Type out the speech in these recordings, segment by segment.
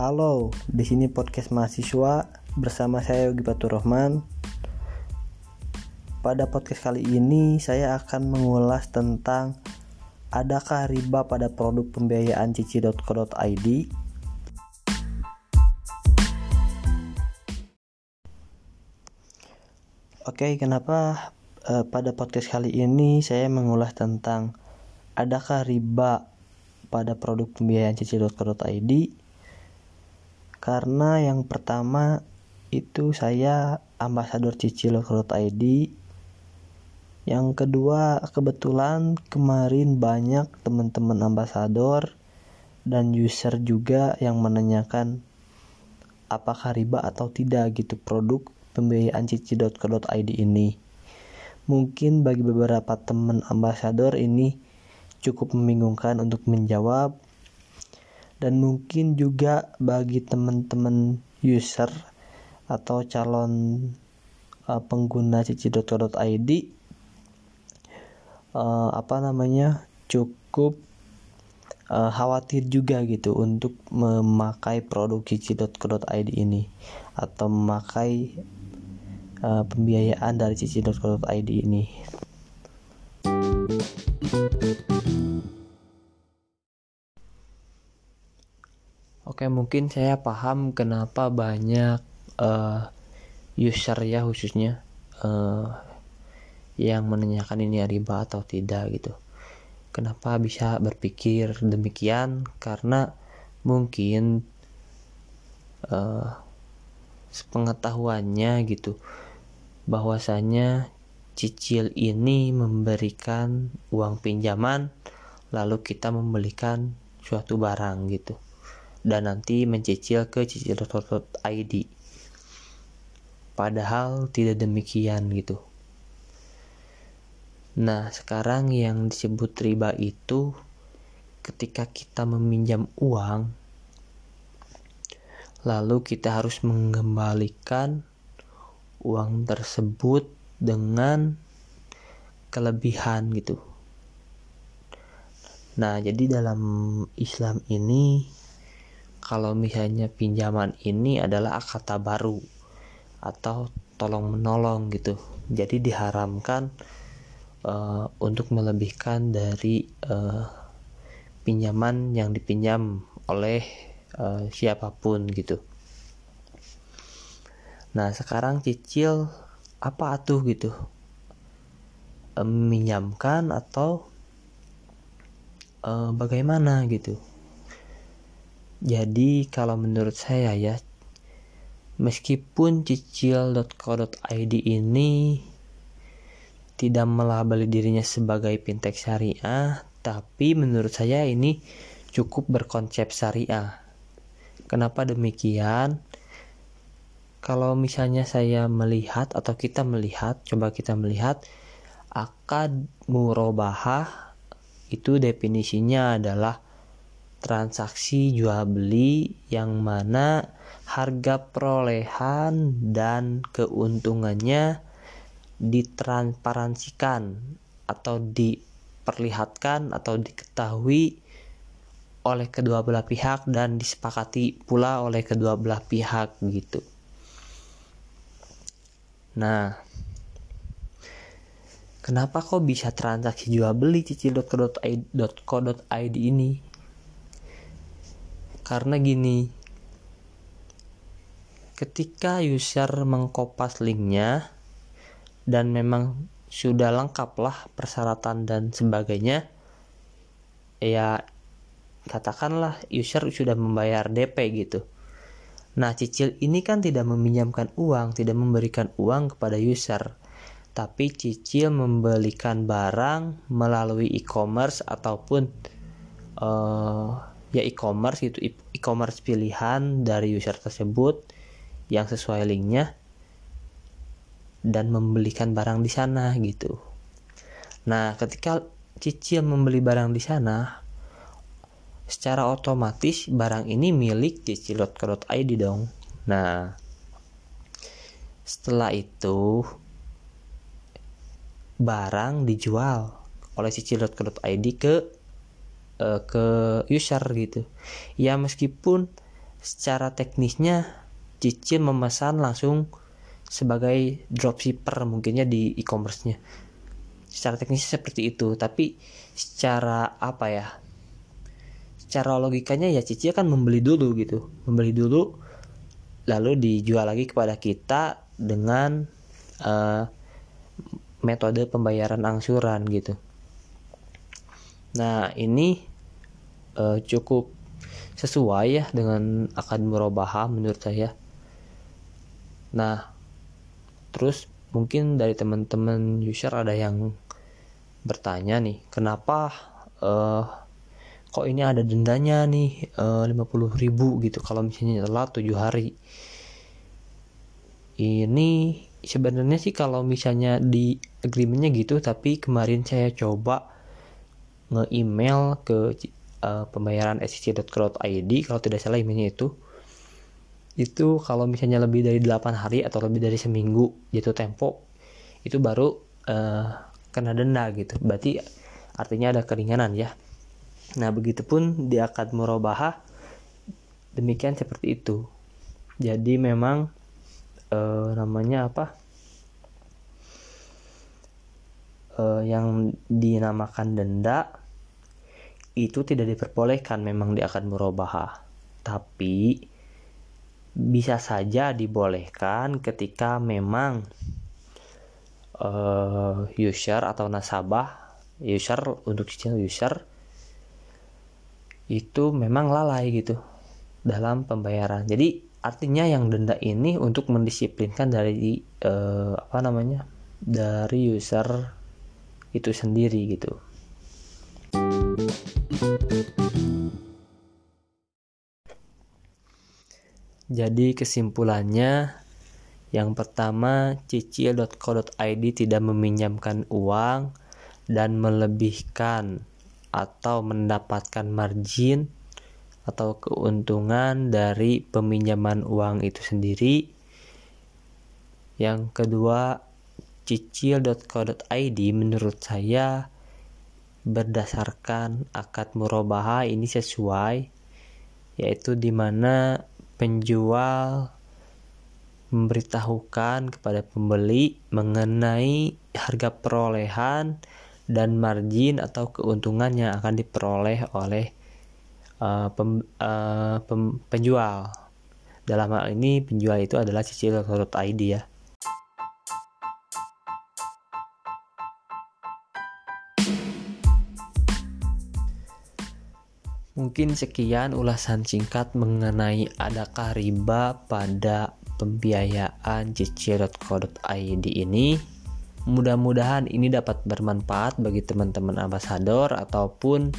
Halo, di sini podcast mahasiswa bersama saya Yogi Batur Rahman. Pada podcast kali ini saya akan mengulas tentang adakah riba pada produk pembiayaan cici.co.id Oke, kenapa uh, pada podcast kali ini saya mengulas tentang adakah riba pada produk pembiayaan cici.co.id karena yang pertama itu saya ambasador cicil.id yang kedua kebetulan kemarin banyak teman-teman ambasador dan user juga yang menanyakan apakah riba atau tidak? gitu produk pembiayaan cici.co.id ini. Mungkin bagi beberapa teman ambasador ini cukup membingungkan untuk menjawab dan mungkin juga bagi teman-teman user atau calon uh, pengguna cici.co.id uh, apa namanya cukup uh, khawatir juga gitu untuk memakai produk cici.co.id ini atau memakai uh, pembiayaan dari cici.co.id ini. Oke, mungkin saya paham kenapa banyak uh, user ya khususnya uh, yang menanyakan ini riba atau tidak gitu. Kenapa bisa berpikir demikian? Karena mungkin uh, pengetahuannya gitu bahwasanya cicil ini memberikan uang pinjaman lalu kita membelikan suatu barang gitu dan nanti mencicil ke cicil.id padahal tidak demikian gitu nah sekarang yang disebut riba itu ketika kita meminjam uang lalu kita harus mengembalikan uang tersebut dengan kelebihan gitu. Nah, jadi dalam Islam ini kalau misalnya pinjaman ini adalah kata baru atau tolong menolong gitu. Jadi diharamkan uh, untuk melebihkan dari uh, pinjaman yang dipinjam oleh uh, siapa pun gitu. Nah sekarang cicil apa atuh gitu? Meminjamkan atau uh, bagaimana gitu jadi kalau menurut saya ya meskipun cicil.co.id ini tidak melabeli dirinya sebagai fintech syariah, tapi menurut saya ini cukup berkonsep syariah. Kenapa demikian? Kalau misalnya saya melihat atau kita melihat, coba kita melihat akad murabahah itu definisinya adalah transaksi jual beli yang mana harga perolehan dan keuntungannya ditransparansikan atau diperlihatkan atau diketahui oleh kedua belah pihak dan disepakati pula oleh kedua belah pihak gitu. Nah, kenapa kok bisa transaksi jual beli cicil.co.id ini? Karena gini, ketika user mengkopas linknya dan memang sudah lengkap lah persyaratan dan sebagainya, ya katakanlah user sudah membayar DP gitu. Nah, cicil ini kan tidak meminjamkan uang, tidak memberikan uang kepada user, tapi cicil membelikan barang melalui e-commerce ataupun uh, ya e-commerce gitu e-commerce pilihan dari user tersebut yang sesuai linknya dan membelikan barang di sana gitu. Nah, ketika cicil membeli barang di sana, secara otomatis barang ini milik cicil.co.id dong. Nah, setelah itu barang dijual oleh cicil.co.id ke uh, ke user gitu. Ya meskipun secara teknisnya Cicil memesan langsung sebagai dropshipper mungkinnya di e-commerce-nya. Secara teknisnya seperti itu tapi secara apa ya secara logikanya ya Cici kan membeli dulu gitu. Membeli dulu lalu dijual lagi kepada kita dengan uh, metode pembayaran angsuran gitu. Nah ini uh, cukup sesuai ya dengan akad murabahah menurut saya. Nah terus mungkin dari teman-teman user ada yang bertanya nih kenapa uh, kok ini ada dendanya nih eh, puluh ribu gitu kalau misalnya telat tujuh hari? Ini sebenarnya sih kalau misalnya di agreementnya gitu tapi kemarin saya coba nge-email ke uh, pembayaran sec.crowd.id kalau tidak salah emailnya itu itu kalau misalnya lebih dari 8 hari atau lebih dari seminggu jatuh tempo itu baru uh, kena denda gitu berarti artinya ada keringanan ya Nah, begitupun di akad murabahah demikian seperti itu. Jadi memang eh, namanya apa? Eh, yang dinamakan denda itu tidak diperbolehkan memang di akad murabahah. Tapi bisa saja dibolehkan ketika memang uh, user atau nasabah user untuk cicil user itu memang lalai gitu dalam pembayaran. Jadi artinya yang denda ini untuk mendisiplinkan dari eh, apa namanya dari user itu sendiri gitu. Jadi kesimpulannya yang pertama cicil.co.id tidak meminjamkan uang dan melebihkan atau mendapatkan margin atau keuntungan dari peminjaman uang itu sendiri. Yang kedua, cicil.co.id menurut saya berdasarkan akad murobaha ini sesuai yaitu di mana penjual memberitahukan kepada pembeli mengenai harga perolehan dan margin atau keuntungan yang akan diperoleh oleh uh, pem, uh, pem, penjual. Dalam hal ini penjual itu adalah cicil.id ya. Mungkin sekian ulasan singkat mengenai adakah riba pada pembiayaan cicil.co.id ini. Mudah-mudahan ini dapat bermanfaat bagi teman-teman ambasador ataupun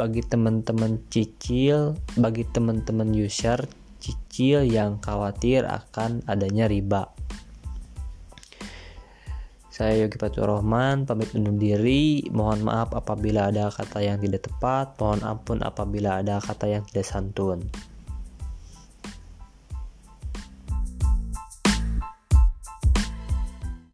bagi teman-teman cicil, bagi teman-teman user cicil yang khawatir akan adanya riba. Saya Yogi Fatur Rahman, pamit undur diri. Mohon maaf apabila ada kata yang tidak tepat. Mohon ampun apabila ada kata yang tidak santun.